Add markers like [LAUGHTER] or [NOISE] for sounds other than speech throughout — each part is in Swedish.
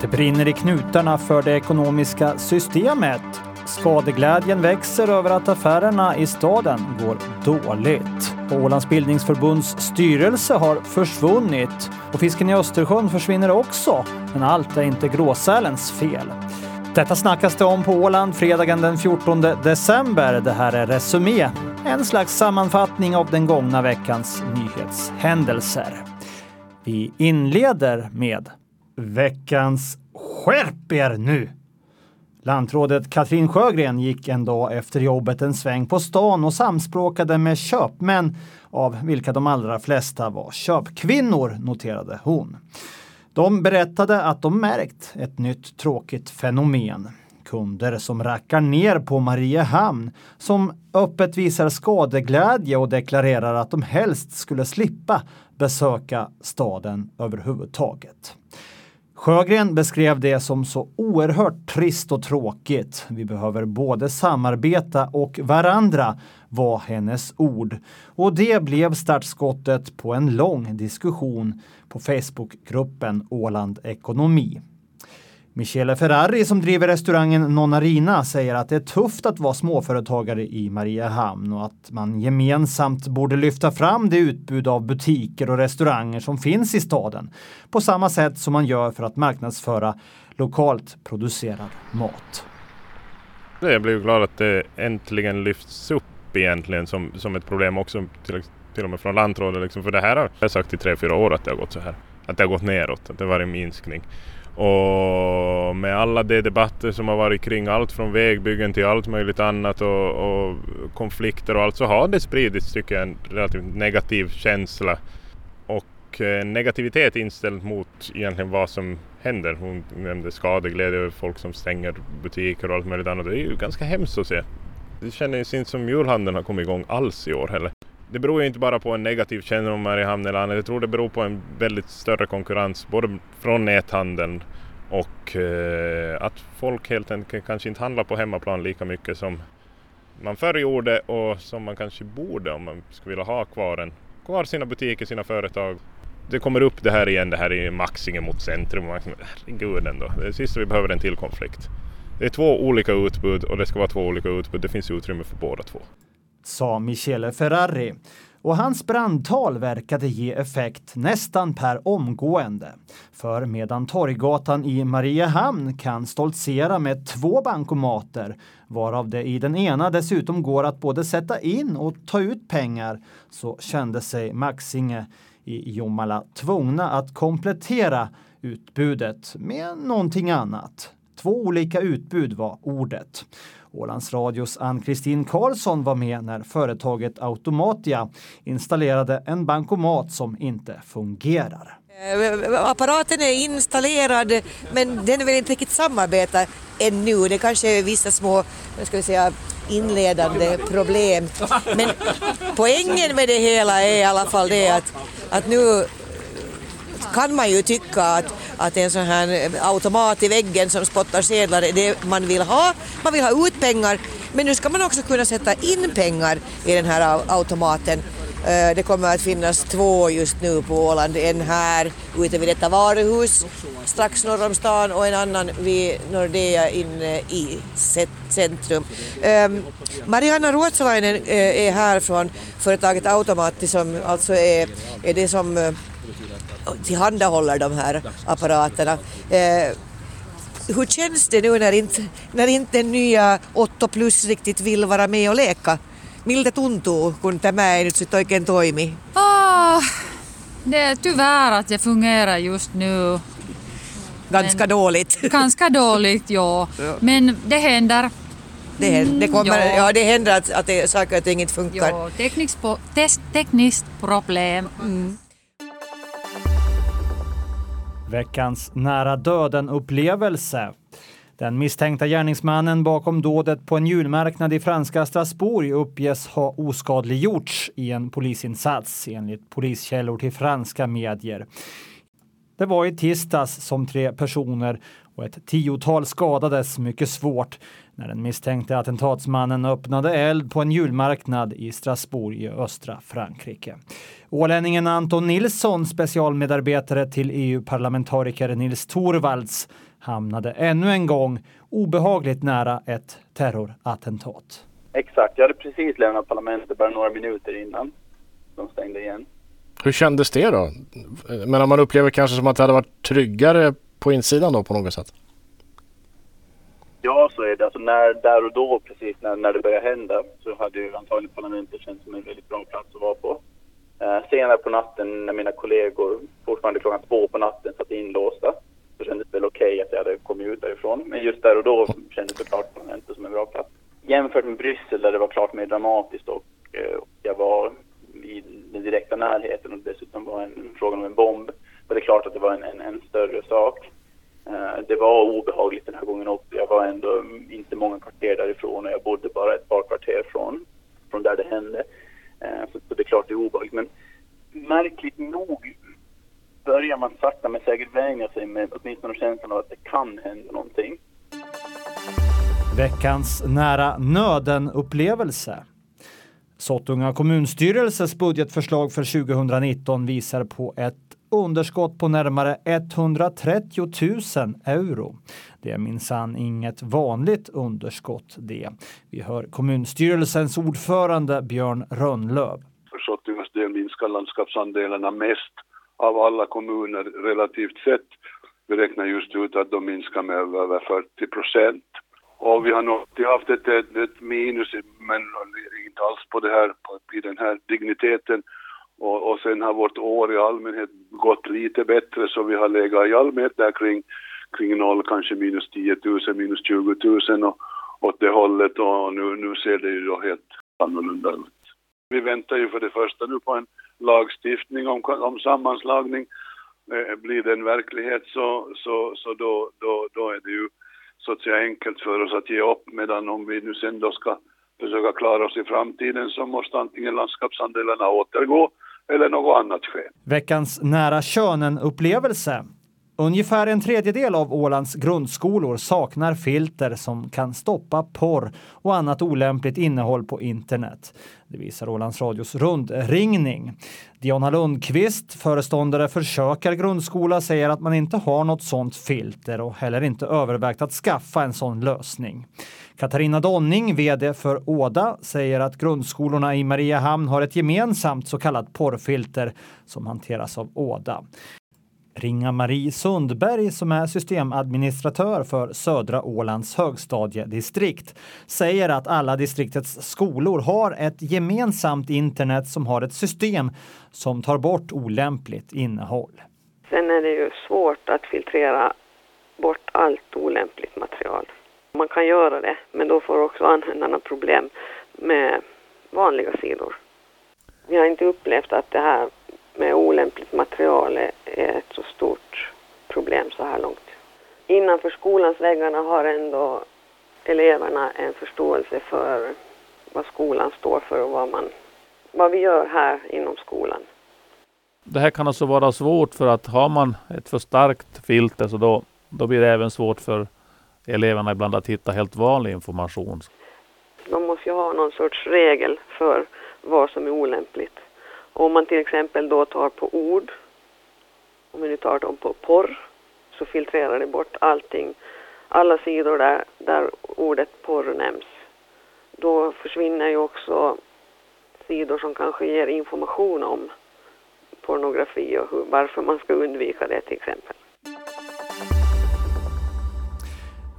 Det brinner i knutarna för det ekonomiska systemet. Skadeglädjen växer över att affärerna i staden går dåligt. Ålands bildningsförbunds styrelse har försvunnit och fisken i Östersjön försvinner också. Men allt är inte gråsälens fel. Detta snackas det om på Åland fredagen den 14 december. Det här är Resumé, en slags sammanfattning av den gångna veckans nyhetshändelser. Vi inleder med veckans Skärp er nu! Lantrådet Katrin Sjögren gick en dag efter jobbet en sväng på stan och samspråkade med köpmän, av vilka de allra flesta var köpkvinnor, noterade hon. De berättade att de märkt ett nytt tråkigt fenomen. Kunder som rackar ner på Mariehamn, som öppet visar skadeglädje och deklarerar att de helst skulle slippa besöka staden överhuvudtaget. Sjögren beskrev det som så oerhört trist och tråkigt. Vi behöver både samarbeta och varandra, var hennes ord. Och det blev startskottet på en lång diskussion på Facebookgruppen Åland Ekonomi. Michele Ferrari som driver restaurangen Nonnarina säger att det är tufft att vara småföretagare i Mariehamn och att man gemensamt borde lyfta fram det utbud av butiker och restauranger som finns i staden på samma sätt som man gör för att marknadsföra lokalt producerad mat. Jag blir glad att det äntligen lyfts upp egentligen som, som ett problem också till, till och med från lantrådet. Liksom, för det här har jag sagt i tre, fyra år att det har gått så här. Att det har gått neråt, att det har varit en minskning. Och med alla de debatter som har varit kring allt från vägbyggen till allt möjligt annat och, och konflikter och allt så har det spridits tycker jag en relativt negativ känsla och eh, negativitet inställd mot egentligen vad som händer. Hon nämnde skadeglädje över folk som stänger butiker och allt möjligt annat. Det är ju ganska hemskt att se. Det känns inte som julhandeln har kommit igång alls i år heller det beror ju inte bara på en negativ kännedom om Mariehamn eller annat. Jag tror det beror på en väldigt större konkurrens både från näthandeln och eh, att folk helt enkelt kanske inte handlar på hemmaplan lika mycket som man förr gjorde och som man kanske borde om man skulle vilja ha kvar, en, kvar sina butiker, sina företag. Det kommer upp det här igen, det här är Maxingen mot centrum. Herregud ändå, det är det sista vi behöver en till konflikt. Det är två olika utbud och det ska vara två olika utbud. Det finns utrymme för båda två sa Michele Ferrari. Och hans brandtal verkade ge effekt nästan per omgående. För medan Torggatan i Mariehamn kan stoltsera med två bankomater, varav det i den ena dessutom går att både sätta in och ta ut pengar, så kände sig Maxinge i Jomala tvungna att komplettera utbudet med någonting annat. Två olika utbud var ordet. Ålands Radios Ann-Kristin Karlsson var med när företaget Automatia installerade en bankomat som inte fungerar. Eh, apparaten är installerad men den vill inte riktigt samarbeta ännu. Det kanske är vissa små ska vi säga, inledande problem. Men poängen med det hela är i alla fall det att, att nu kan man ju tycka att, att en sån här automat i väggen som spottar sedlar är det man vill ha. Man vill ha ut pengar, men nu ska man också kunna sätta in pengar i den här automaten. Eh, det kommer att finnas två just nu på Åland, en här ute vid detta varuhus strax norr om stan och en annan vid Nordea inne i centrum. Ehm, Marianna Ruotsalainen eh, är här från företaget Automati som alltså är, är det som eh, tillhandahåller de här apparaterna. Eh, hur känns det nu när inte, när inte den nya 8 plus riktigt vill vara med och leka? Miltä tuntuu, kun tämä ei nyt sitten oikein toimi? Ah, det är tyvärr att det fungerar just nu. Ganska Men, dåligt. [LAUGHS] Ganska dåligt, ja. Men det händer. Det, händer, det, kommer, ja. ja. det händer att, att det, saker och ting inte funkar. Ja, tekniskt, tekniskt problem. Mm. Veckans nära döden-upplevelse. Den misstänkta gärningsmannen bakom dådet på en julmarknad i franska Strasbourg uppges ha oskadliggjorts i en polisinsats enligt poliskällor till franska medier. Det var i tisdags som tre personer och ett tiotal skadades mycket svårt när den misstänkte attentatsmannen öppnade eld på en julmarknad i Strasbourg i östra Frankrike. Ålänningen Anton Nilsson, specialmedarbetare till EU-parlamentariker Nils Torvalds, hamnade ännu en gång obehagligt nära ett terrorattentat. Exakt, jag hade precis lämnat parlamentet bara några minuter innan de stängde igen. Hur kändes det då? Men man upplever kanske som att det hade varit tryggare på insidan då på något sätt? Ja, så är det. Alltså när, där och då, precis när, när det började hända, så hade ju antagligen parlamentet känts som en väldigt bra plats att vara på. Eh, senare på natten när mina kollegor, fortfarande klockan två på natten, satt inlåsta, så kändes det väl okej okay att jag hade kommit ut därifrån. Men just där och då kändes såklart parlamentet som en bra plats. Jämfört med Bryssel där det var klart mer dramatiskt och, eh, och jag var i den direkta närheten och dessutom var en frågan om en bomb, och det klart att det var en, en, en större sak. Eh, det var obehagligt den här gången också. Jag var ändå inte många kvarter därifrån och jag bodde bara ett par kvarter från, från där det hände. Eh, så, så det är klart det är obehagligt. Men märkligt nog börjar man sakta men säkert vänja sig med åtminstone känslan av att det kan hända någonting. Veckans nära nöden-upplevelse. Sottunga kommunstyrelses budgetförslag för 2019 visar på ett underskott på närmare 130 000 euro. Det är minsann inget vanligt underskott det. Vi hör kommunstyrelsens ordförande Björn Rönnlöv. För Sottungas del minskar landskapsandelarna mest av alla kommuner relativt sett. Vi räknar just ut att de minskar med över 40 procent. Och vi har nog haft ett, ett, ett, minus, men inte alls på det här, på, i den här digniteten. Och, och sen har vårt år i allmänhet gått lite bättre så vi har legat i allmänhet där kring, kring noll, kanske minus 10 000, minus 20 000 och åt det hållet och nu, nu ser det ju då helt annorlunda ut. Vi väntar ju för det första nu på en lagstiftning om, om sammanslagning. Eh, blir det en verklighet så, så, så då, då, då är det ju så att säga enkelt för oss att ge upp medan om vi nu sen då ska försöka klara oss i framtiden så måste antingen landskapsandelarna återgå eller något annat skäl. Veckans nära könen-upplevelse. Ungefär en tredjedel av Ålands grundskolor saknar filter som kan stoppa porr och annat olämpligt innehåll på internet. Det visar Ålands Radios rundringning. Diana Lundqvist, föreståndare för Kökar grundskola, säger att man inte har något sådant filter och heller inte övervägt att skaffa en sån lösning. Katarina Donning, VD för Åda, säger att grundskolorna i Mariehamn har ett gemensamt så kallat porrfilter som hanteras av Åda. Ringa-Marie Sundberg som är systemadministratör för Södra Ålands högstadiedistrikt säger att alla distriktets skolor har ett gemensamt internet som har ett system som tar bort olämpligt innehåll. Sen är det ju svårt att filtrera bort allt olämpligt material. Man kan göra det, men då får också användarna problem med vanliga sidor. Vi har inte upplevt att det här olämpligt material är ett så stort problem så här långt. Innanför skolans väggarna har ändå eleverna en förståelse för vad skolan står för och vad, man, vad vi gör här inom skolan. Det här kan alltså vara svårt för att har man ett för starkt filter så då, då blir det även svårt för eleverna ibland att hitta helt vanlig information. Man måste ju ha någon sorts regel för vad som är olämpligt. Om man till exempel då tar på ord, om vi nu tar dem på porr, så filtrerar det bort allting, alla sidor där, där ordet porr nämns. Då försvinner ju också sidor som kanske ger information om pornografi och hur, varför man ska undvika det till exempel.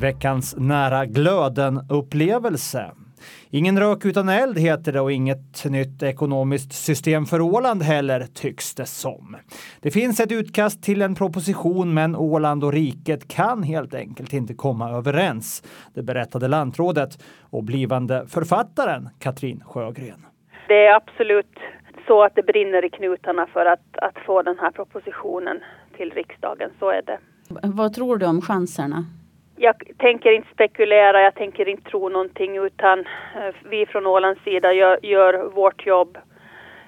Veckans nära glöden-upplevelse. Ingen rök utan eld heter det och inget nytt ekonomiskt system för Åland heller, tycks det som. Det finns ett utkast till en proposition men Åland och riket kan helt enkelt inte komma överens. Det berättade lantrådet och blivande författaren Katrin Sjögren. Det är absolut så att det brinner i knutarna för att, att få den här propositionen till riksdagen, så är det. Vad tror du om chanserna? Jag tänker inte spekulera, jag tänker inte tro någonting utan eh, vi från Ålands sida gör, gör, vårt jobb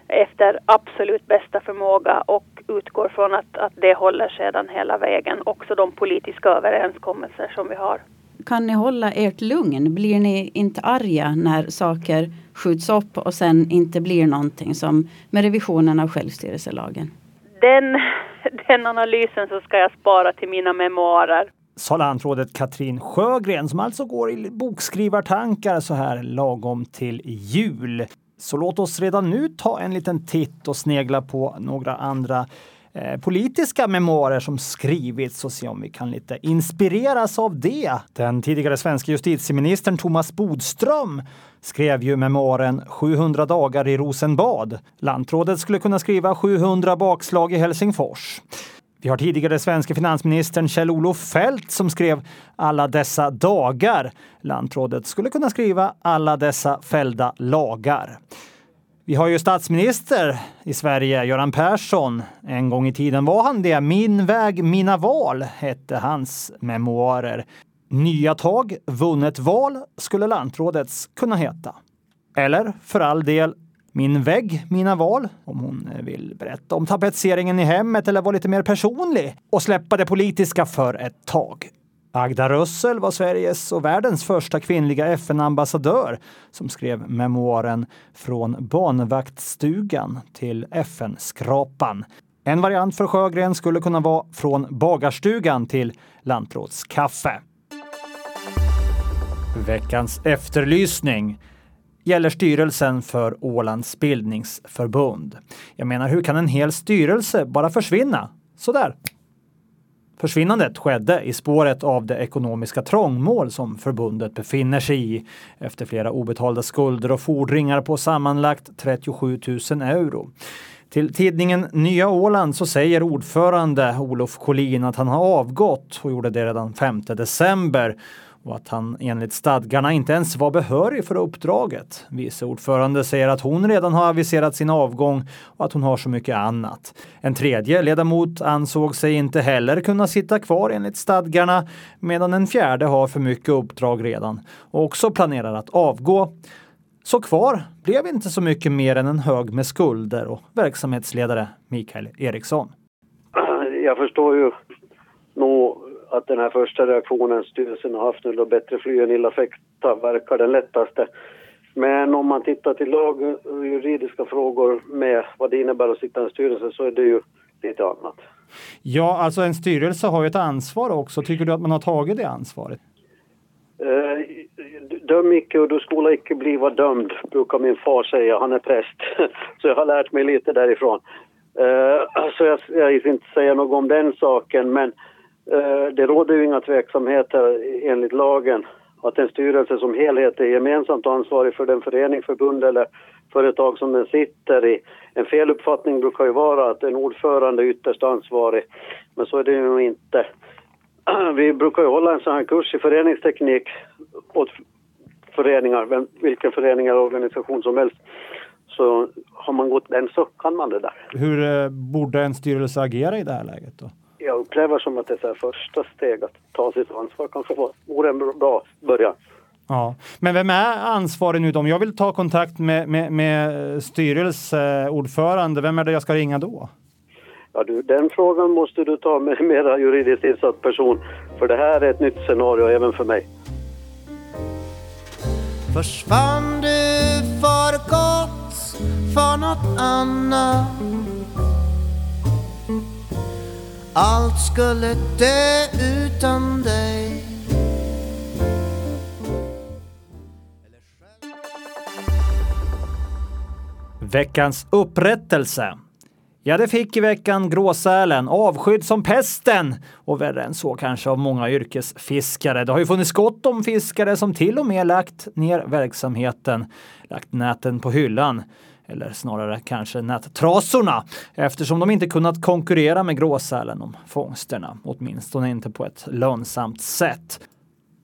efter absolut bästa förmåga och utgår från att, att det håller sedan hela vägen. Också de politiska överenskommelser som vi har. Kan ni hålla ert lugn? Blir ni inte arga när saker skjuts upp och sen inte blir någonting som med revisionen av självstyrelselagen? Den, [LAUGHS] den analysen så ska jag spara till mina memoarer. Sa lantrådet Katrin Sjögren som alltså går i bokskrivartankar så här lagom till jul. Så låt oss redan nu ta en liten titt och snegla på några andra eh, politiska memoarer som skrivits och se om vi kan lite inspireras av det. Den tidigare svenska justitieministern Thomas Bodström skrev ju memoaren 700 dagar i Rosenbad. Lantrådet skulle kunna skriva 700 bakslag i Helsingfors. Vi har tidigare svenska finansministern Kjell-Olof Fält som skrev alla dessa dagar. Lantrådet skulle kunna skriva alla dessa fällda lagar. Vi har ju statsminister i Sverige, Göran Persson. En gång i tiden var han det. Min väg, mina val hette hans memoarer. Nya tag, vunnet val skulle lantrådets kunna heta. Eller för all del min vägg, mina val, om hon eh, vill berätta om tapetseringen i hemmet eller vara lite mer personlig och släppa det politiska för ett tag. Agda Rössel var Sveriges och världens första kvinnliga FN-ambassadör som skrev memoaren Från barnvaktstugan till FN-skrapan. En variant för Sjögren skulle kunna vara Från bagarstugan till lantrådskaffe. Veckans efterlysning gäller styrelsen för Ålands bildningsförbund. Jag menar, hur kan en hel styrelse bara försvinna? Sådär. Försvinnandet skedde i spåret av det ekonomiska trångmål som förbundet befinner sig i efter flera obetalda skulder och fordringar på sammanlagt 37 000 euro. Till tidningen Nya Åland så säger ordförande Olof Collin att han har avgått och gjorde det redan 5 december och att han enligt stadgarna inte ens var behörig för uppdraget. Vice ordförande säger att hon redan har aviserat sin avgång och att hon har så mycket annat. En tredje ledamot ansåg sig inte heller kunna sitta kvar enligt stadgarna medan en fjärde har för mycket uppdrag redan och också planerar att avgå. Så kvar blev inte så mycket mer än en hög med skulder och verksamhetsledare Mikael Eriksson. Jag förstår ju nog att den här första reaktionen styrelsen har haft nu då bättre fly än illa fäkta verkar den lättaste. Men om man tittar till lag och juridiska frågor med vad det innebär att sitta i en styrelse så är det ju lite annat. Ja, alltså en styrelse har ju ett ansvar också. Tycker du att man har tagit det ansvaret? Eh, döm icke och du skola icke bliva dömd, brukar min far säga. Han är präst. [LAUGHS] så jag har lärt mig lite därifrån. Eh, alltså jag, jag vill inte säga något om den saken, men Eh, Eh, det råder ju inga tveksamheter enligt lagen att en styrelse som helhet är gemensamt ansvarig för den förening, förbund eller företag som den sitter i. En feluppfattning brukar ju vara att en ordförande är ytterst ansvarig, men så är det ju inte. [CLEARS THROAT] Vi brukar ju hålla en sån här kurs i föreningsteknik åt föreningar, vilken förening eller organisation som helst. Så har man gått den så kan man det där. Hur eh, borde en styrelse agera i det här läget då? Jag upplever som att det är första steg att ta sitt ansvar kanske vore en bra början. Ja, men vem är ansvarig nu då? Om jag vill ta kontakt med, med, med styrelseordförande, vem är det jag ska ringa då? Ja, du, den frågan måste du ta med en mera juridiskt insatt person, för det här är ett nytt scenario även för mig. Försvann du för gott för något annat allt skulle dö utan dig Veckans upprättelse. Ja, det fick i veckan gråsälen, avskydd som pesten och värre än så kanske av många yrkesfiskare. Det har ju funnits gott om fiskare som till och med lagt ner verksamheten, lagt näten på hyllan eller snarare kanske nättrasorna, eftersom de inte kunnat konkurrera med gråsälen om fångsterna, åtminstone inte på ett lönsamt sätt.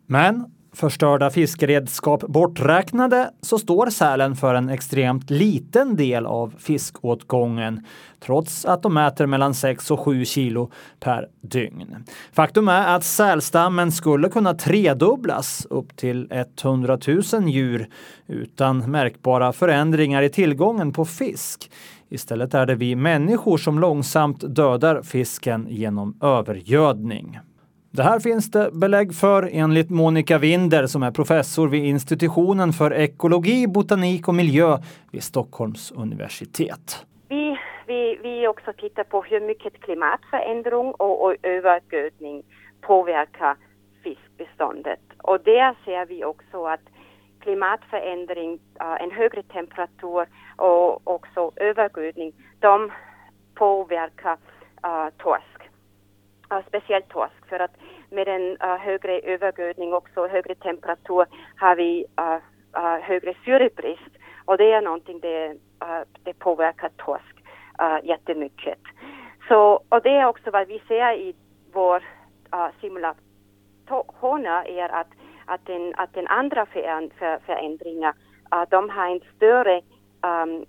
Men förstörda fiskeredskap borträknade så står sälen för en extremt liten del av fiskåtgången trots att de äter mellan 6 och 7 kilo per dygn. Faktum är att sälstammen skulle kunna tredubblas upp till 100 000 djur utan märkbara förändringar i tillgången på fisk. Istället är det vi människor som långsamt dödar fisken genom övergödning. Det här finns det belägg för enligt Monica Winder som är professor vid institutionen för ekologi, botanik och miljö vid Stockholms universitet. Vi, vi, vi också tittar på hur mycket klimatförändring och, och övergödning påverkar fiskbeståndet. Och där ser vi också att klimatförändring, eh, en högre temperatur och också övergödning, de påverkar uh, torsk. Speciellt torsk för att med en uh, högre övergödning också högre temperatur har vi äh, äh, högre syrebrist och det är någonting det, det påverkar torsk jättemycket. Så, och det är också vad vi ser i vår simulation är att att den, att den andra för, förändringar, uh, de har en större um,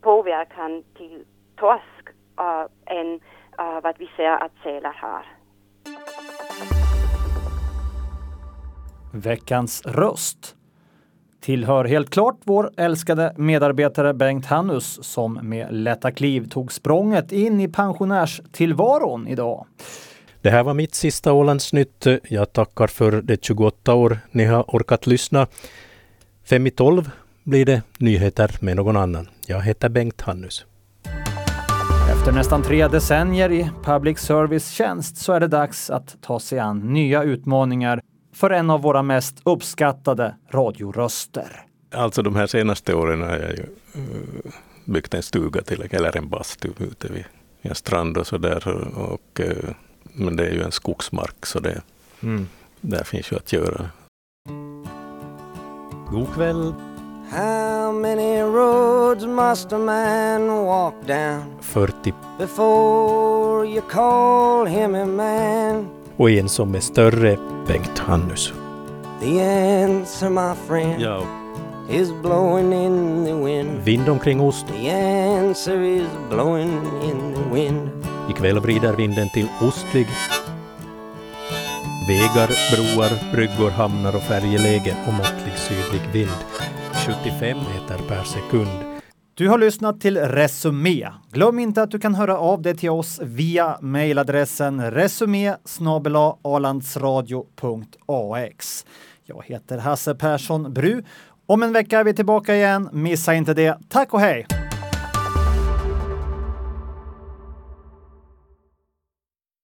påverkan till torsk uh, än uh, vad vi ser att sälar har. Veckans röst tillhör helt klart vår älskade medarbetare Bengt Hannus som med lätta kliv tog språnget in i pensionärstillvaron idag. Det här var mitt sista Ålandsnytt. Jag tackar för de 28 år ni har orkat lyssna. Fem i tolv blir det nyheter med någon annan. Jag heter Bengt Hannus. Efter nästan tre decennier i public service tjänst så är det dags att ta sig an nya utmaningar för en av våra mest uppskattade radioröster. Alltså de här senaste åren har jag ju uh, byggt en stuga till, eller en bastu ute vid en strand och sådär. Och, uh, men det är ju en skogsmark så det, mm. där finns ju att göra. God kväll! How many roads must a man walk down 40 before you call him a man? Och en som är större, Bengt Hannus. The answer my friend ja. is blowing in the wind. Vind omkring ost. The answer is blowing in the wind. Ikväll vrider vinden till ostlig. Vägar, broar, bryggor, hamnar och färjelägen och måttlig sydlig vind. 75 meter per sekund. Du har lyssnat till Resumé. Glöm inte att du kan höra av dig till oss via mejladressen resumé alandsradio.ax. Jag heter Hasse Persson Bru. Om en vecka är vi tillbaka igen. Missa inte det. Tack och hej!